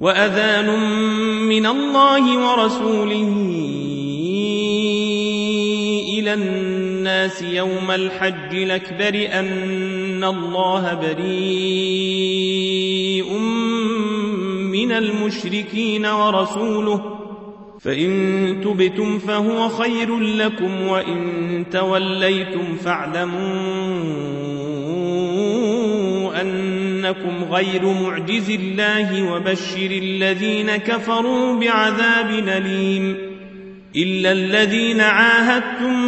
وأذان من الله ورسوله إلى الناس يوم الحج الأكبر أن الله بريء من المشركين ورسوله فإن تبتم فهو خير لكم وإن توليتم فاعلموا أنكم غير معجز الله وبشر الذين كفروا بعذاب أليم إلا الذين عاهدتم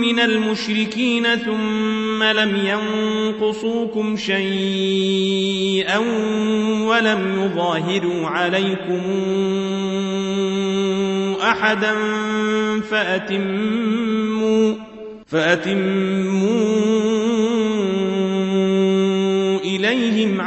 من المشركين ثم لم ينقصوكم شيئا ولم يظاهروا عليكم أحدا فأتموا فأتموا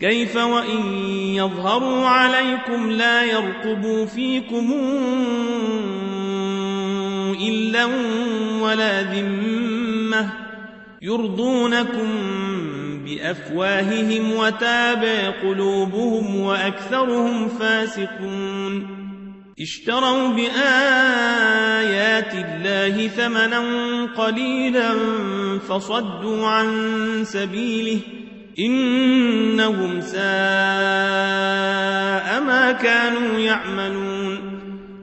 كيف وإن يظهروا عليكم لا يرقبوا فيكم إلا ولا ذمة يرضونكم بأفواههم وتابى قلوبهم وأكثرهم فاسقون اشتروا بآيات الله ثمنا قليلا فصدوا عن سبيله إنهم ساء ما كانوا يعملون.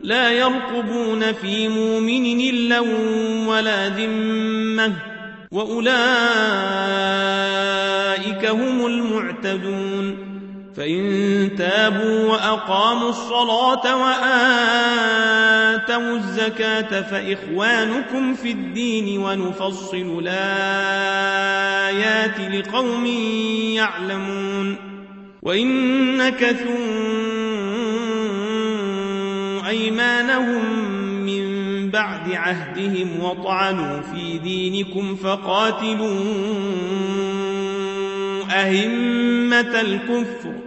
لا يرقبون في مؤمن إلا ولا ذمة وأولئك هم المعتدون. فإن تابوا وأقاموا الصلاة وآتوا الزكاة فإخوانكم في الدين ونفصل الآيات لقوم يعلمون وإن نكثوا أيمانهم من بعد عهدهم وطعنوا في دينكم فقاتلوا أهمة الكفر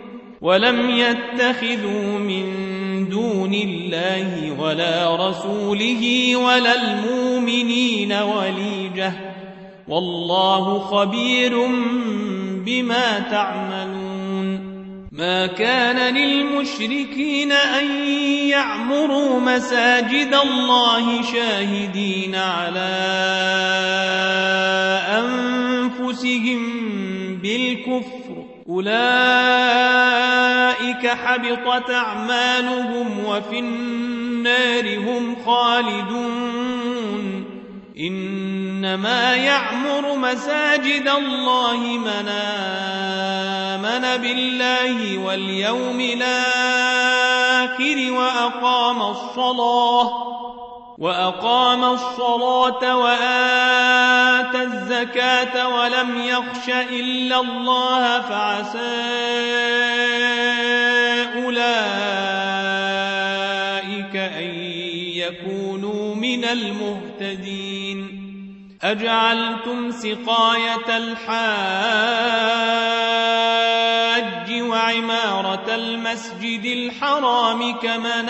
ولم يتخذوا من دون الله ولا رسوله ولا المؤمنين وليجة. والله خبير بما تعملون. ما كان للمشركين أن يعمروا مساجد الله شاهدين على أنفسهم بالكفر. أولئك حبطت أعمالهم وفي النار هم خالدون. إنما يعمر مساجد الله من آمن بالله واليوم الآخر وأقام الصلاة. وأقام الصلاة وآتى الزكاة ولم يخش إلا الله فعسى أولئك أن يكونوا من المهتدين. أجعلتم سقاية الحاج وعمارة المسجد الحرام كمن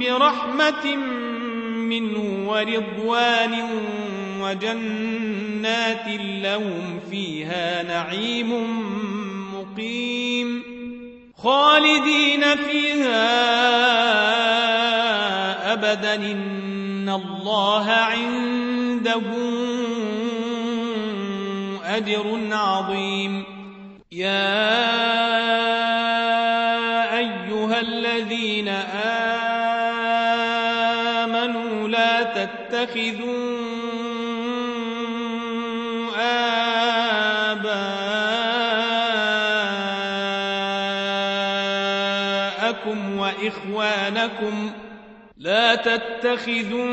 برحمة منه ورضوان وجنات لهم فيها نعيم مقيم. خالدين فيها أبدا. إن الله عنده أجر عظيم. يا آباءكم وإخوانكم لا تتخذوا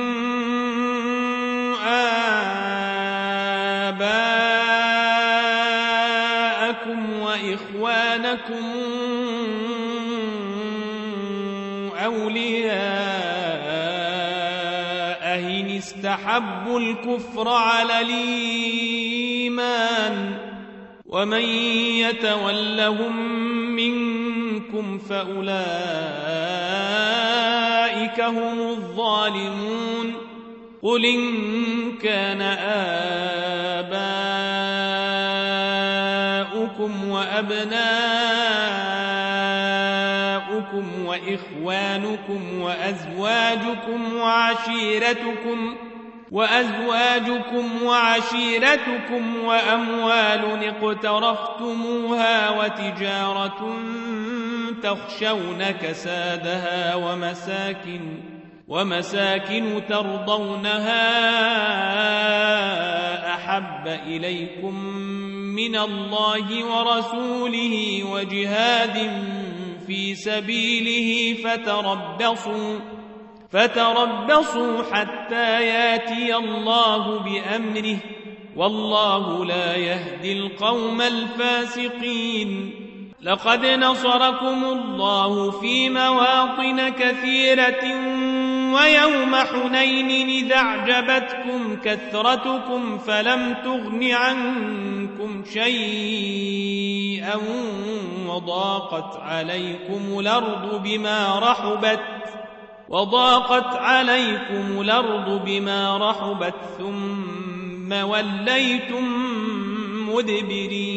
آباءكم وإخوانكم أولياء إن استحبوا الكفر على الإيمان ومن يتولهم منكم فأولئك هم الظالمون قل إن كان آباؤكم وأبناؤكم وإخوانكم وأزواجكم وعشيرتكم وأزواجكم وعشيرتكم وأموال اقترفتموها وتجارة تخشون كسادها ومساكن ومساكن ترضونها أحب إليكم من الله ورسوله وجهاد في سبيله فتربصوا فتربصوا حتى ياتي الله بأمره والله لا يهدي القوم الفاسقين. لقد نصركم الله في مواطن كثيرة ويوم حنين إذا أعجبتكم كثرتكم فلم تغن عنكم شيئا وضاقت عليكم الأرض بما رحبت وضاقت عليكم الأرض بما رحبت ثم وليتم مدبرين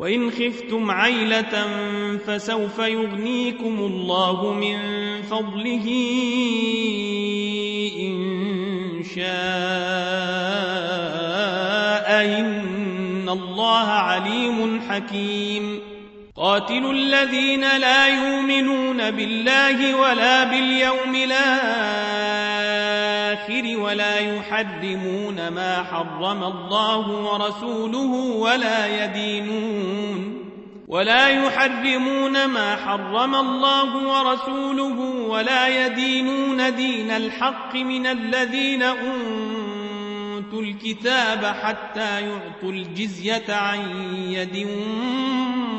وإن خفتم عيلة فسوف يغنيكم الله من فضله إن شاء إن الله عليم حكيم. قاتلوا الذين لا يؤمنون بالله ولا باليوم الآخر. ولا يحرمون ما حرم الله ورسوله ولا يدينون ولا يحرمون ما حرم الله ورسوله ولا يدينون دين الحق من الذين أوتوا الكتاب حتى يعطوا الجزية عن يد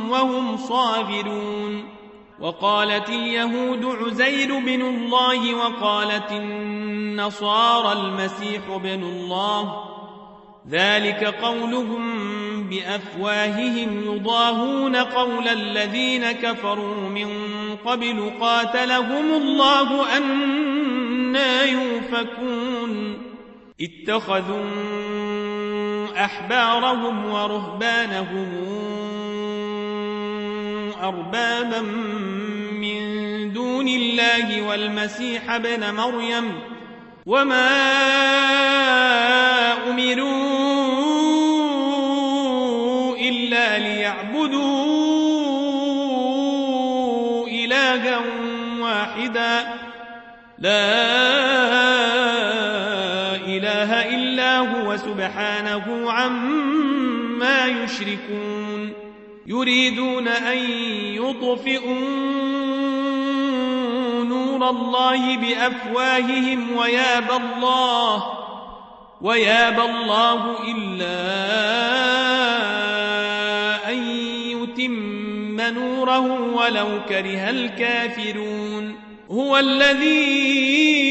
وهم صاغرون وقالت اليهود عزير بن الله وقالت النصارى المسيح بن الله. ذلك قولهم بأفواههم يضاهون قول الذين كفروا من قبل قاتلهم الله أنا يوفكون. اتخذوا أحبارهم ورهبانهم أربابا من دون الله والمسيح ابن مريم وما أمروا إلا ليعبدوا إلها واحدا. لا إله إلا هو سبحانه عما يشركون. يريدون أن يطفئوا نور الله بأفواههم ويابى الله ويابى الله إلا أن يتم نوره ولو كره الكافرون. هو الذي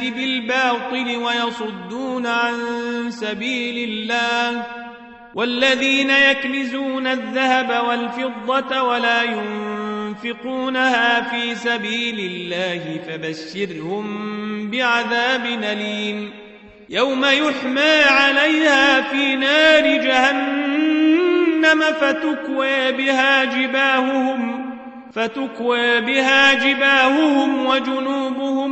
بالباطل ويصدون عن سبيل الله والذين يكنزون الذهب والفضة ولا ينفقونها في سبيل الله فبشرهم بعذاب أليم. يوم يحمى عليها في نار جهنم فتكوى بها جباههم فتكوى بها جباههم وجنوبهم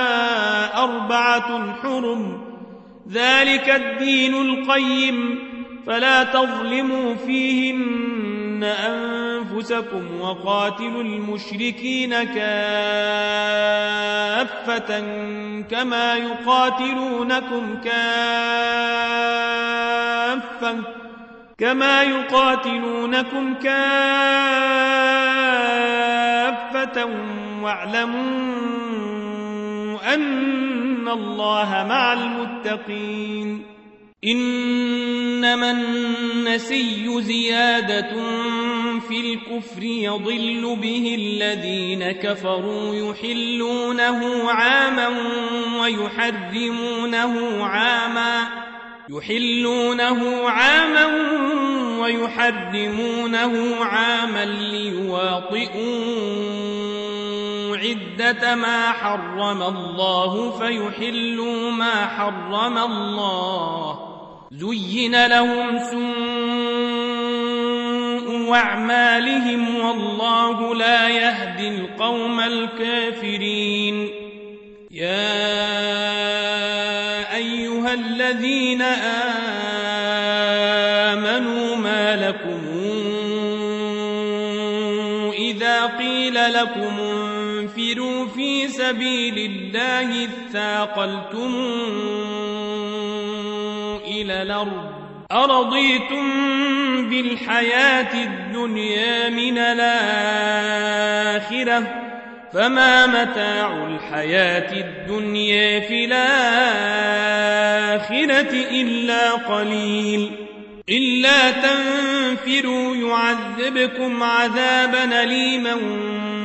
أربعة حرم. ذلك الدين القيم. فلا تظلموا فيهن أنفسكم وقاتلوا المشركين كافة كما يقاتلونكم كافة كما يقاتلونكم كافة واعلموا أن الله مع المتقين إنما النسي زيادة في الكفر يضل به الذين كفروا يحلونه عاما ويحرمونه عاما يحلونه عاما ويحرمونه عاما ليواطئوا عدة ما حرم الله فيحلوا ما حرم الله. زين لهم سوء أعمالهم والله لا يهدي القوم الكافرين. يا أيها الذين آمنوا ما لكم إذا قيل لكم انفروا في سبيل الله اثاقلتم إلى الأرض أرضيتم بالحياة الدنيا من الآخرة فما متاع الحياة الدنيا في الآخرة إلا قليل إلا تنفروا يعذبكم عذابا أليما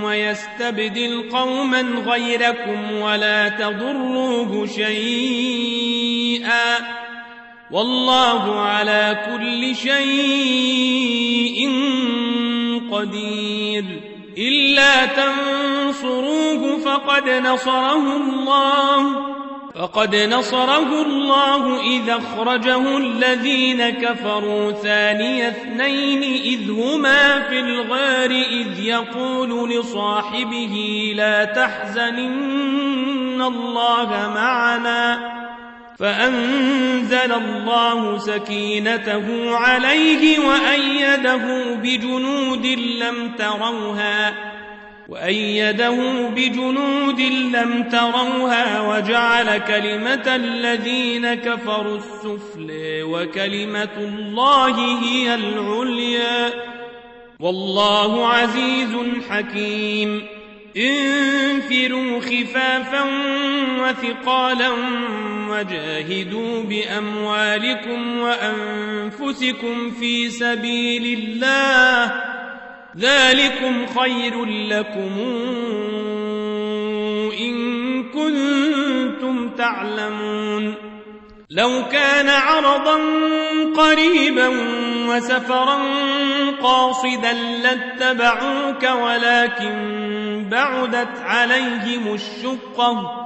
ويستبدل قوما غيركم ولا تضروه شيئا والله على كل شيء قدير. إلا تنصروه فقد نصره الله. فقد نصره الله إذا أخرجه الذين كفروا ثاني اثنين إذ هما في الغار إذ يقول لصاحبه لا تحزن إن الله معنا فأنزل الله سكينته عليه وأيده بجنود لم تروها وأيده بجنود لم تروها وجعل كلمة الذين كفروا السفلى وكلمة الله هي العليا. والله عزيز حكيم. انفروا خفافا وثقالا وجاهدوا بأموالكم وأنفسكم في سبيل الله. ذلكم خير لكم إن كنتم تعلمون. لو كان عرضا قريبا وسفرا قاصدا لاتبعوك ولكن بعدت عليهم الشقة.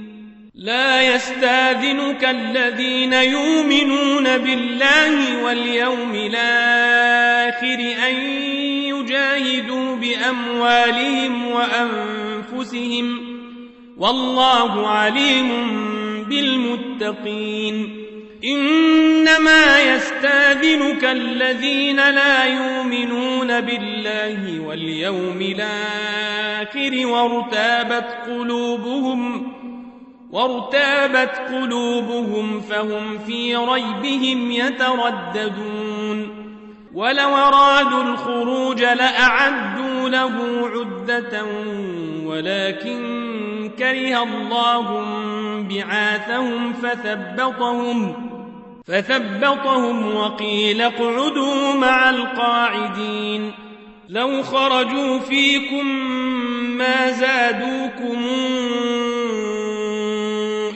لا يستاذنك الذين يؤمنون بالله واليوم الآخر أن يجاهدوا بأموالهم وأنفسهم والله عليم بالمتقين إنما يستاذنك الذين لا يؤمنون بالله واليوم الآخر وارتابت قلوبهم وارتابت قلوبهم فهم في ريبهم يترددون. ولو أرادوا الخروج لأعدوا له عدة ولكن كره الله بعاثهم فثبطهم فثبطهم وقيل اقعدوا مع القاعدين. لو خرجوا فيكم ما زادوكم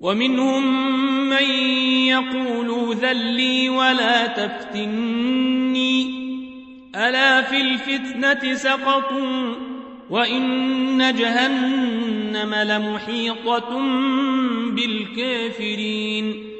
ومنهم من يقول ذلي ولا تفتني. ألا في الفتنة سقطوا وإن جهنم لمحيطة بالكافرين.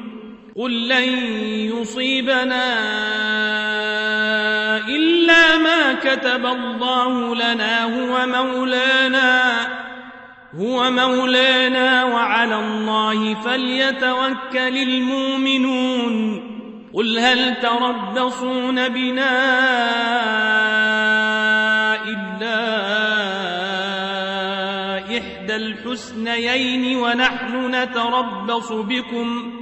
قل لن يصيبنا إلا ما كتب الله لنا هو مولانا هو مولانا وعلى الله فليتوكل المؤمنون. قل هل تربصون بنا إلا إحدى الحسنيين ونحن نتربص بكم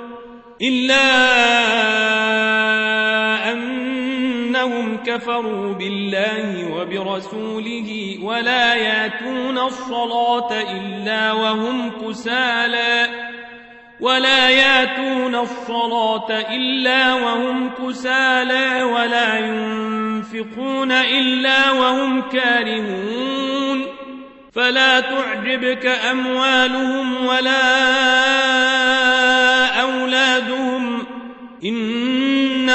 إلا أنهم كفروا بالله وبرسوله ولا ياتون الصلاة إلا وهم كسالى. ولا ياتون الصلاة إلا وهم كسالى ولا ينفقون إلا وهم كارهون. فلا تعجبك أموالهم ولا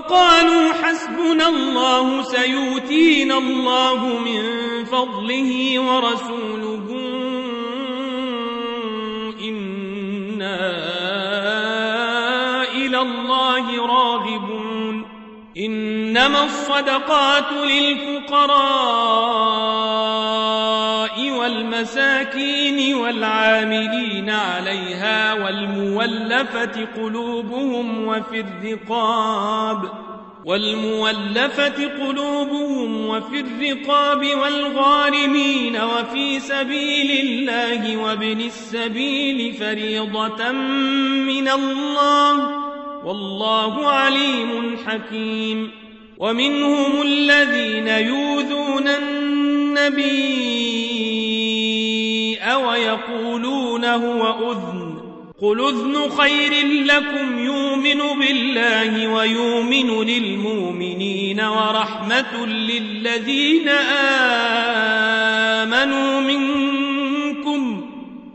وقالوا حسبنا الله سيؤتينا الله من فضله ورسوله. إنا إنما الصدقات للفقراء والمساكين والعاملين عليها والمولفة قلوبهم وفي الرقاب والمولفة قلوبهم وفي الرقاب والغارمين وفي سبيل الله وابن السبيل فريضة من الله والله عليم حكيم. ومنهم الذين يوذون النبي ويقولون هو أذن. قل أذن خير لكم يؤمن بالله ويؤمن للمؤمنين ورحمة للذين آمنوا منكم.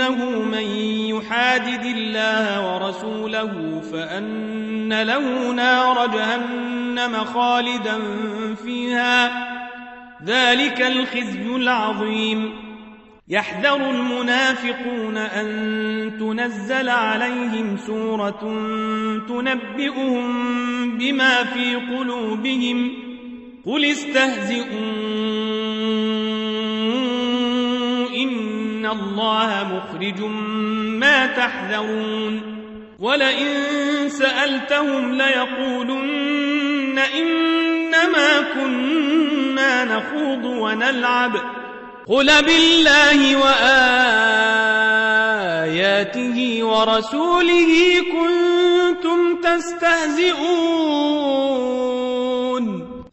أنه من يحادد الله ورسوله فأن له نار جهنم خالدا فيها ذلك الخزي العظيم. يحذر المنافقون أن تنزل عليهم سورة تنبئهم بما في قلوبهم. قل استهزئوا. إن الله مخرج ما تحذرون ولئن سألتهم ليقولن إنما كنا نخوض ونلعب قل بالله وآياته ورسوله كنتم تستهزئون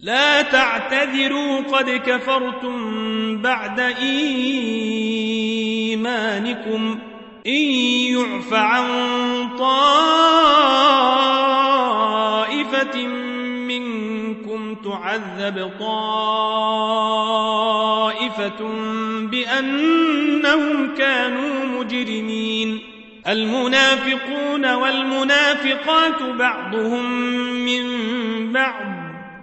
لا تعتذروا قد كفرتم بعد إيمانكم إن يعف عن طائفة منكم تعذب طائفة بأنهم كانوا مجرمين. المنافقون والمنافقات بعضهم من بعض.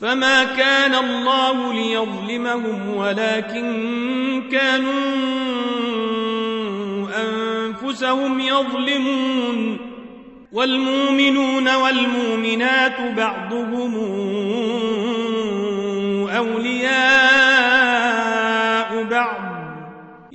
فما كان الله ليظلمهم ولكن كانوا أنفسهم يظلمون. والمؤمنون والمؤمنات بعضهم أولياء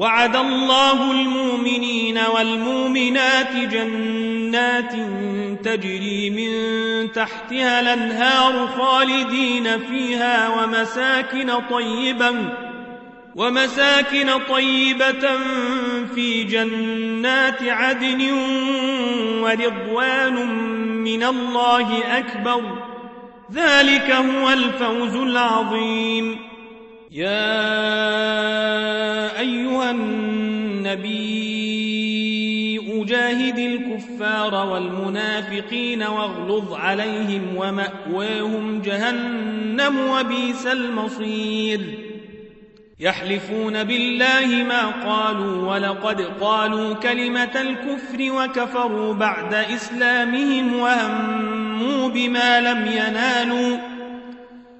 وعد الله المؤمنين والمؤمنات جنات تجري من تحتها الأنهار خالدين فيها ومساكن طيبة ومساكن طيبة في جنات عدن ورضوان من الله أكبر. ذلك هو الفوز العظيم. يا أيها النبي أجاهد الكفار والمنافقين واغلظ عليهم ومأواهم جهنم وبيس المصير. يحلفون بالله ما قالوا ولقد قالوا كلمة الكفر وكفروا بعد إسلامهم وهموا بما لم ينالوا.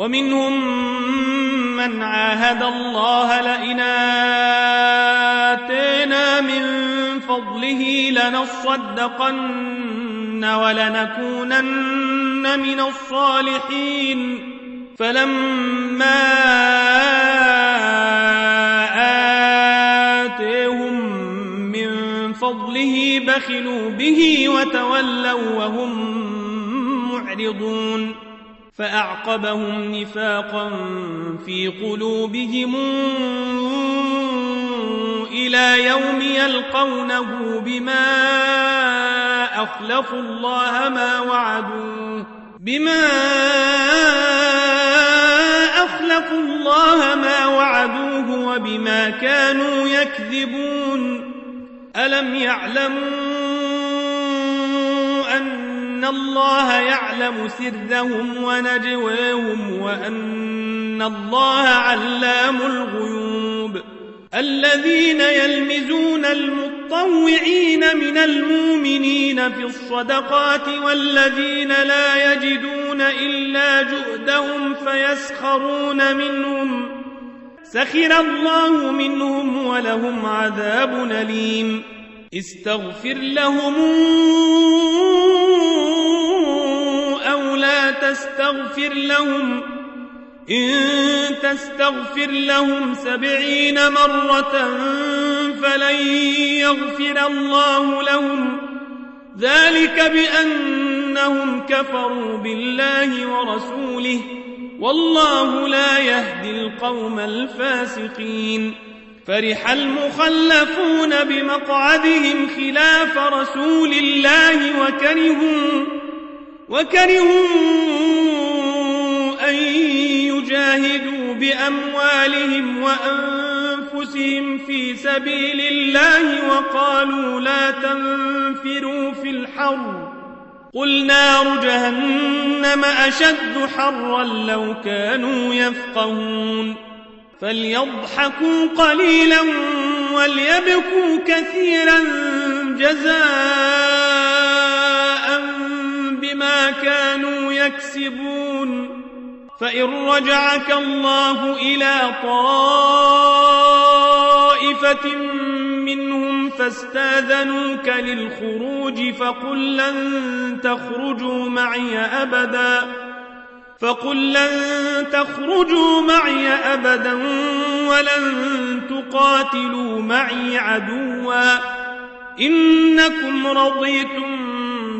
ومنهم من عاهد الله لئن آتينا من فضله لنصدقن ولنكونن من الصالحين. فلما آتيهم من فضله بخلوا به وتولوا وهم معرضون. فأعقبهم نفاقا في قلوبهم إلى يوم يلقونه بما أخلفوا الله ما وعدوه بما أخلفوا الله ما وعدوه وبما كانوا يكذبون. ألم يعلموا أن الله يعلم سرهم ونجواهم وأن الله علام الغيوب. الذين يلمزون المطوعين من المؤمنين في الصدقات والذين لا يجدون إلا جهدهم فيسخرون منهم. سخر الله منهم ولهم عذاب أليم. استغفر لهم. تستغفر لهم إن تستغفر لهم سبعين مرة فلن يغفر الله لهم. ذلك بأنهم كفروا بالله ورسوله والله لا يهدي القوم الفاسقين. فرح المخلفون بمقعدهم خلاف رسول الله وكرهوا وكرهوا أن يجاهدوا بأموالهم وأنفسهم في سبيل الله وقالوا لا تنفروا في الحر. قل نار جهنم أشد حرا لو كانوا يفقهون. فليضحكوا قليلا وليبكوا كثيرا جزاء كانوا يكسبون. فإن رجعك الله إلى طائفة منهم فاستأذنوك للخروج فقل لن تخرجوا معي أبداً. فقل لن تخرجوا معي أبدا ولن تقاتلوا معي عدوا. إنكم رضيتم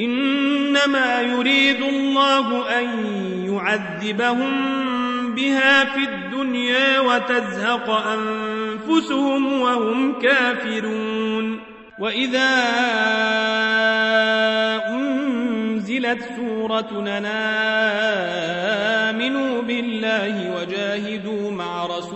إنما يريد الله أن يعذبهم بها في الدنيا وتزهق أنفسهم وهم كافرون. وإذا أنزلت سورة آمنوا بالله وجاهدوا مع رسوله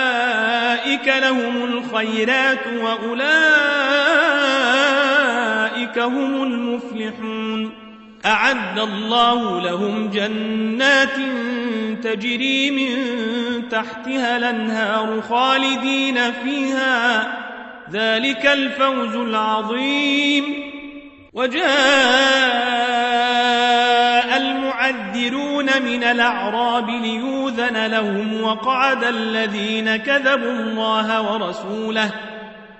لهم الخيرات وأولئك هم المفلحون. أعد الله لهم جنات تجري من تحتها الأنهار خالدين فيها. ذلك الفوز العظيم. وجاء المعذرون من الأعراب ليوذن لهم وقعد الذين كذبوا الله ورسوله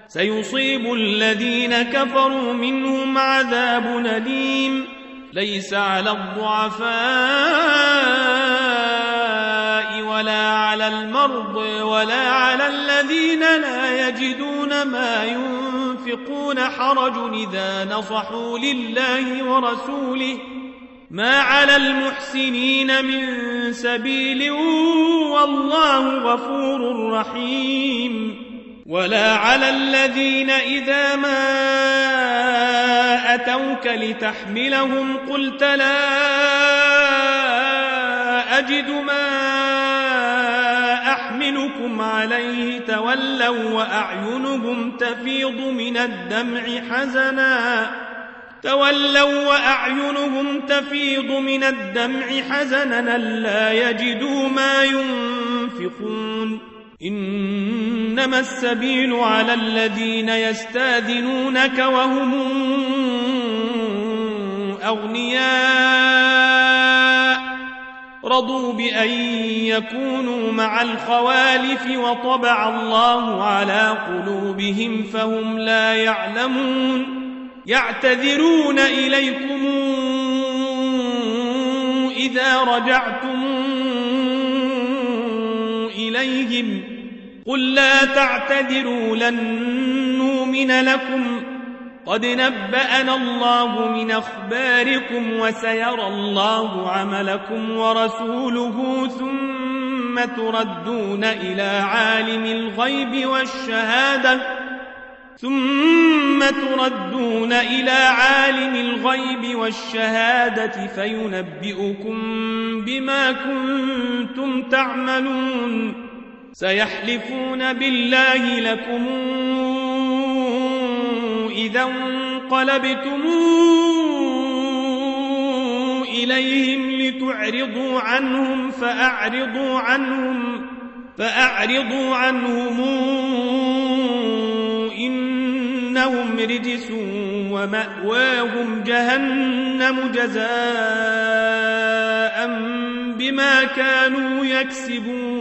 سيصيب الذين كفروا منهم عذاب أليم ليس على الضعفاء ولا على المرض ولا على الذين لا يجدون ما ينفقون حرج إذا نصحوا لله ورسوله. ما على المحسنين من سبيل والله غفور رحيم. ولا على الذين إذا ما أتوك لتحملهم قلت لا أجد ما أحملكم عليه تولوا وأعينهم تفيض من الدمع حزنا. تولوا وأعينهم تفيض من الدمع حزنا لا يجدوا ما ينفقون. إنما السبيل على الذين يستاذنونك وهم أغنياء. رضوا بأن يكونوا مع الخوالف وطبع الله على قلوبهم فهم لا يعلمون. يعتذرون إليكم إذا رجعتم إليهم. قل لا تعتذروا لن نؤمن لكم. قد نبأنا الله من أخباركم وسيرى الله عملكم ورسوله ثم تردون إلى عالم الغيب والشهادة ثم تردون إلى عالم الغيب والشهادة فينبئكم بما كنتم تعملون سيحلفون بالله لكم إذا انقلبتم إليهم لتعرضوا عنهم فأعرضوا عنهم فأعرضوا عنهم إنهم رجس ومأواهم جهنم جزاء بما كانوا يكسبون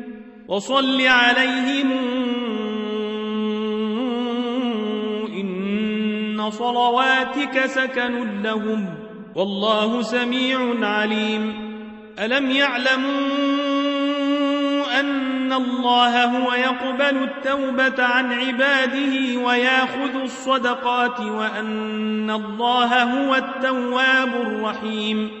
وصل عليهم إن صلواتك سكن لهم والله سميع عليم. ألم يعلموا أن الله هو يقبل التوبة عن عباده ويأخذ الصدقات وأن الله هو التواب الرحيم.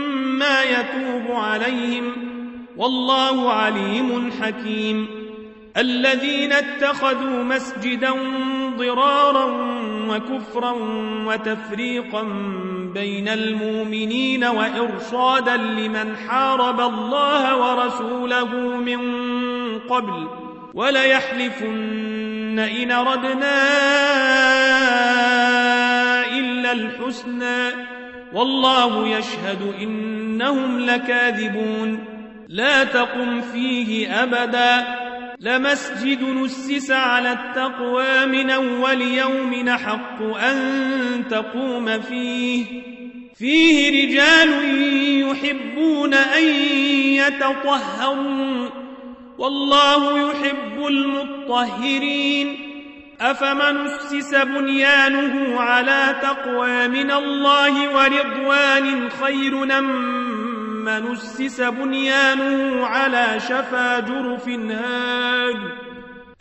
يتوب عليهم والله عليم حكيم الذين اتخذوا مسجدا ضرارا وكفرا وتفريقا بين المؤمنين وإرصادا لمن حارب الله ورسوله من قبل وليحلفن إن ردنا إلا الحسنى والله يشهد إنهم لكاذبون. لا تقم فيه أبدا. لمسجد نسس على التقوى من أول يوم حق أن تقوم فيه. فيه رجال يحبون أن يتطهروا. والله يحب المطهرين. أفمن أسس بنيانه على تقوى من الله ورضوان خير من اسس بنيانه على شفا جرف هاد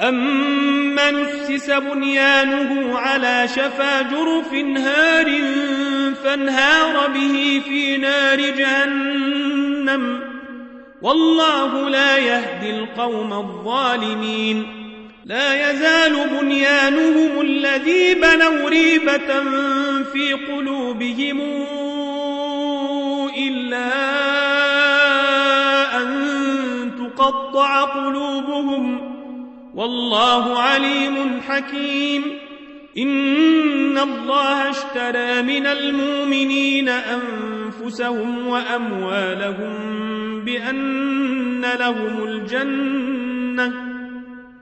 أمن اسس بنيانه على شفا جرف هار فانهار به في نار جهنم. والله لا يهدي القوم الظالمين. لا يزال بنيانهم الذي بنوا ريبة في قلوبهم أن تقطع قلوبهم والله عليم حكيم إن الله اشترى من المؤمنين أنفسهم وأموالهم بأن لهم الجنة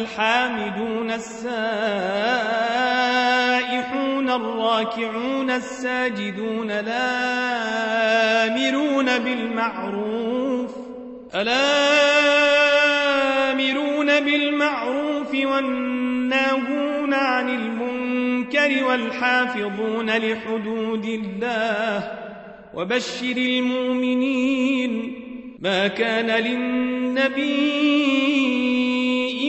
الحامدون السائحون الراكعون الساجدون الآمرون بالمعروف الآمرون بالمعروف والناهون عن المنكر والحافظون لحدود الله وبشر المؤمنين ما كان للنبي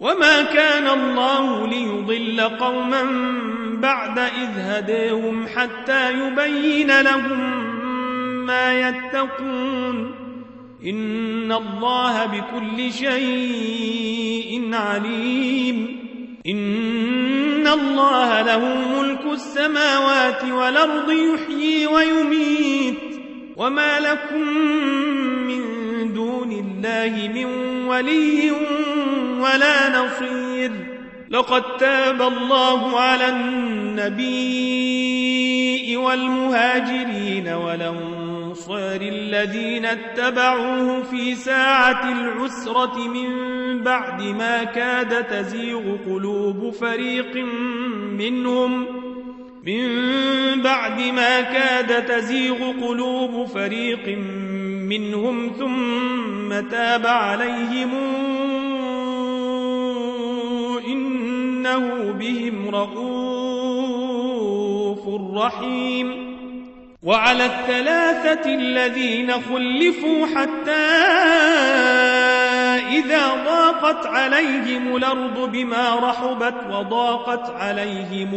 وما كان الله ليضل قوما بعد إذ هديهم حتى يبين لهم ما يتقون إن الله بكل شيء عليم إن الله له ملك السماوات والأرض يحيي ويميت وما لكم من دون الله من ولي ولا نصير. لقد تاب الله على النبي والمهاجرين والأنصار الذين اتبعوه في ساعة العسرة من بعد ما كاد تزيغ قلوب فريق منهم. من بعد ما كاد تزيغ قلوب فريق منهم ثم تاب عليهم إنه بهم رؤوف رحيم. وعلى الثلاثة الذين خلفوا حتى إذا ضاقت عليهم الأرض بما رحبت وضاقت عليهم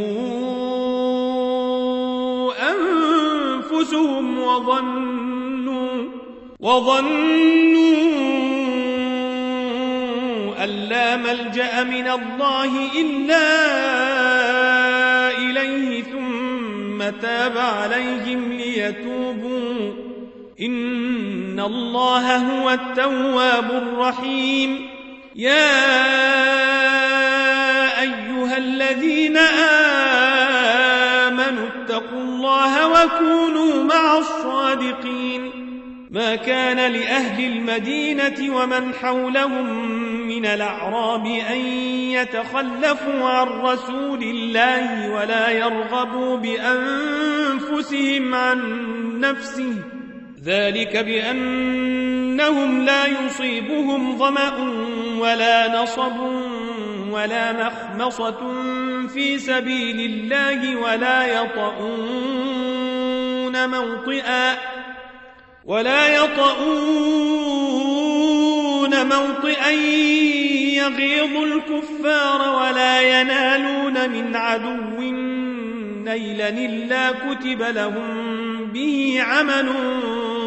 أنفسهم وظنوا وظنوا أن لا ملجأ من الله إلا إليه ثم تاب عليهم ليتوبوا. إن الله هو التواب الرحيم يا أيها الذين آمنوا اتقوا الله وكونوا مع الصادقين ما كان لأهل المدينة ومن حولهم من الأعراب أن يتخلفوا عن رسول الله ولا يرغبوا بأنفسهم عن نفسه ذلك بأنهم لا يصيبهم ظمأ ولا نصب ولا مخمصة في سبيل الله ولا يطؤون موطئا ولا يطؤون موطئا يغيظ الكفار ولا ينالون من عدو نيلا إلا كتب لهم به عمل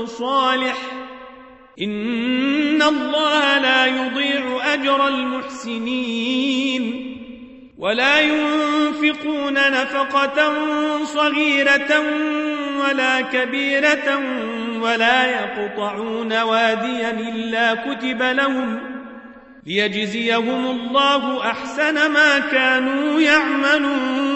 صالح. إن الله لا يضيع أجر المحسنين. ولا ينفقون نفقة صغيرة ولا كبيرة ولا يقطعون واديا إلا كتب لهم ليجزيهم الله أحسن ما كانوا يعملون.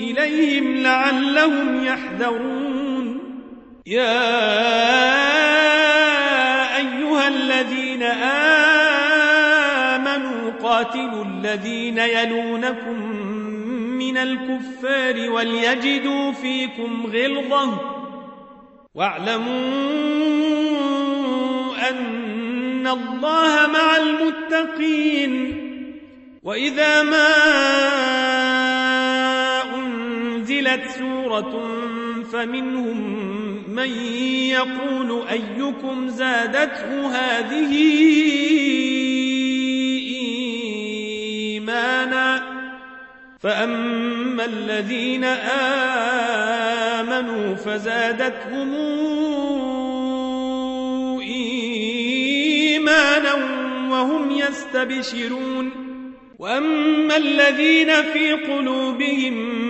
إليهم لعلهم يحذرون. يا أيها الذين آمنوا قاتلوا الذين يلونكم من الكفار وليجدوا فيكم غلظة. واعلموا أن الله مع المتقين. وإذا ما أنزلت سورة فمنهم من يقول أيكم زادته هذه إيمانا فأما الذين آمنوا فزادتهم إيمانا وهم يستبشرون وأما الذين في قلوبهم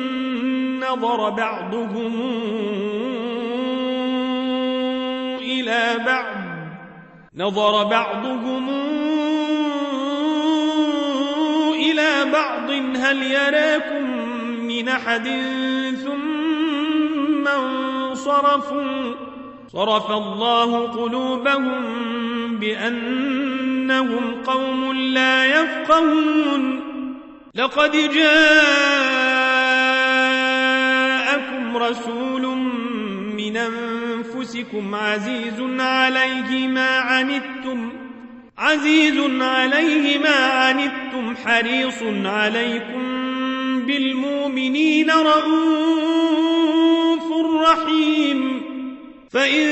نظر بعضهم إلى بعض. نظر بعضهم إلى بعض. هل يراكم من أحد؟ ثم انصرفوا. صرف الله قلوبهم بأنهم قوم لا يفقهون. لقد رسول من أنفسكم عزيز عليه ما عنتم؟ عزيز عليه ما عنتم حريص عليكم بالمؤمنين رؤوف رحيم. فإن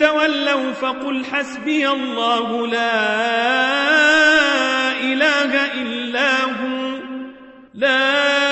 تولوا فقل حسبي الله لا إله إلا هو. لا إله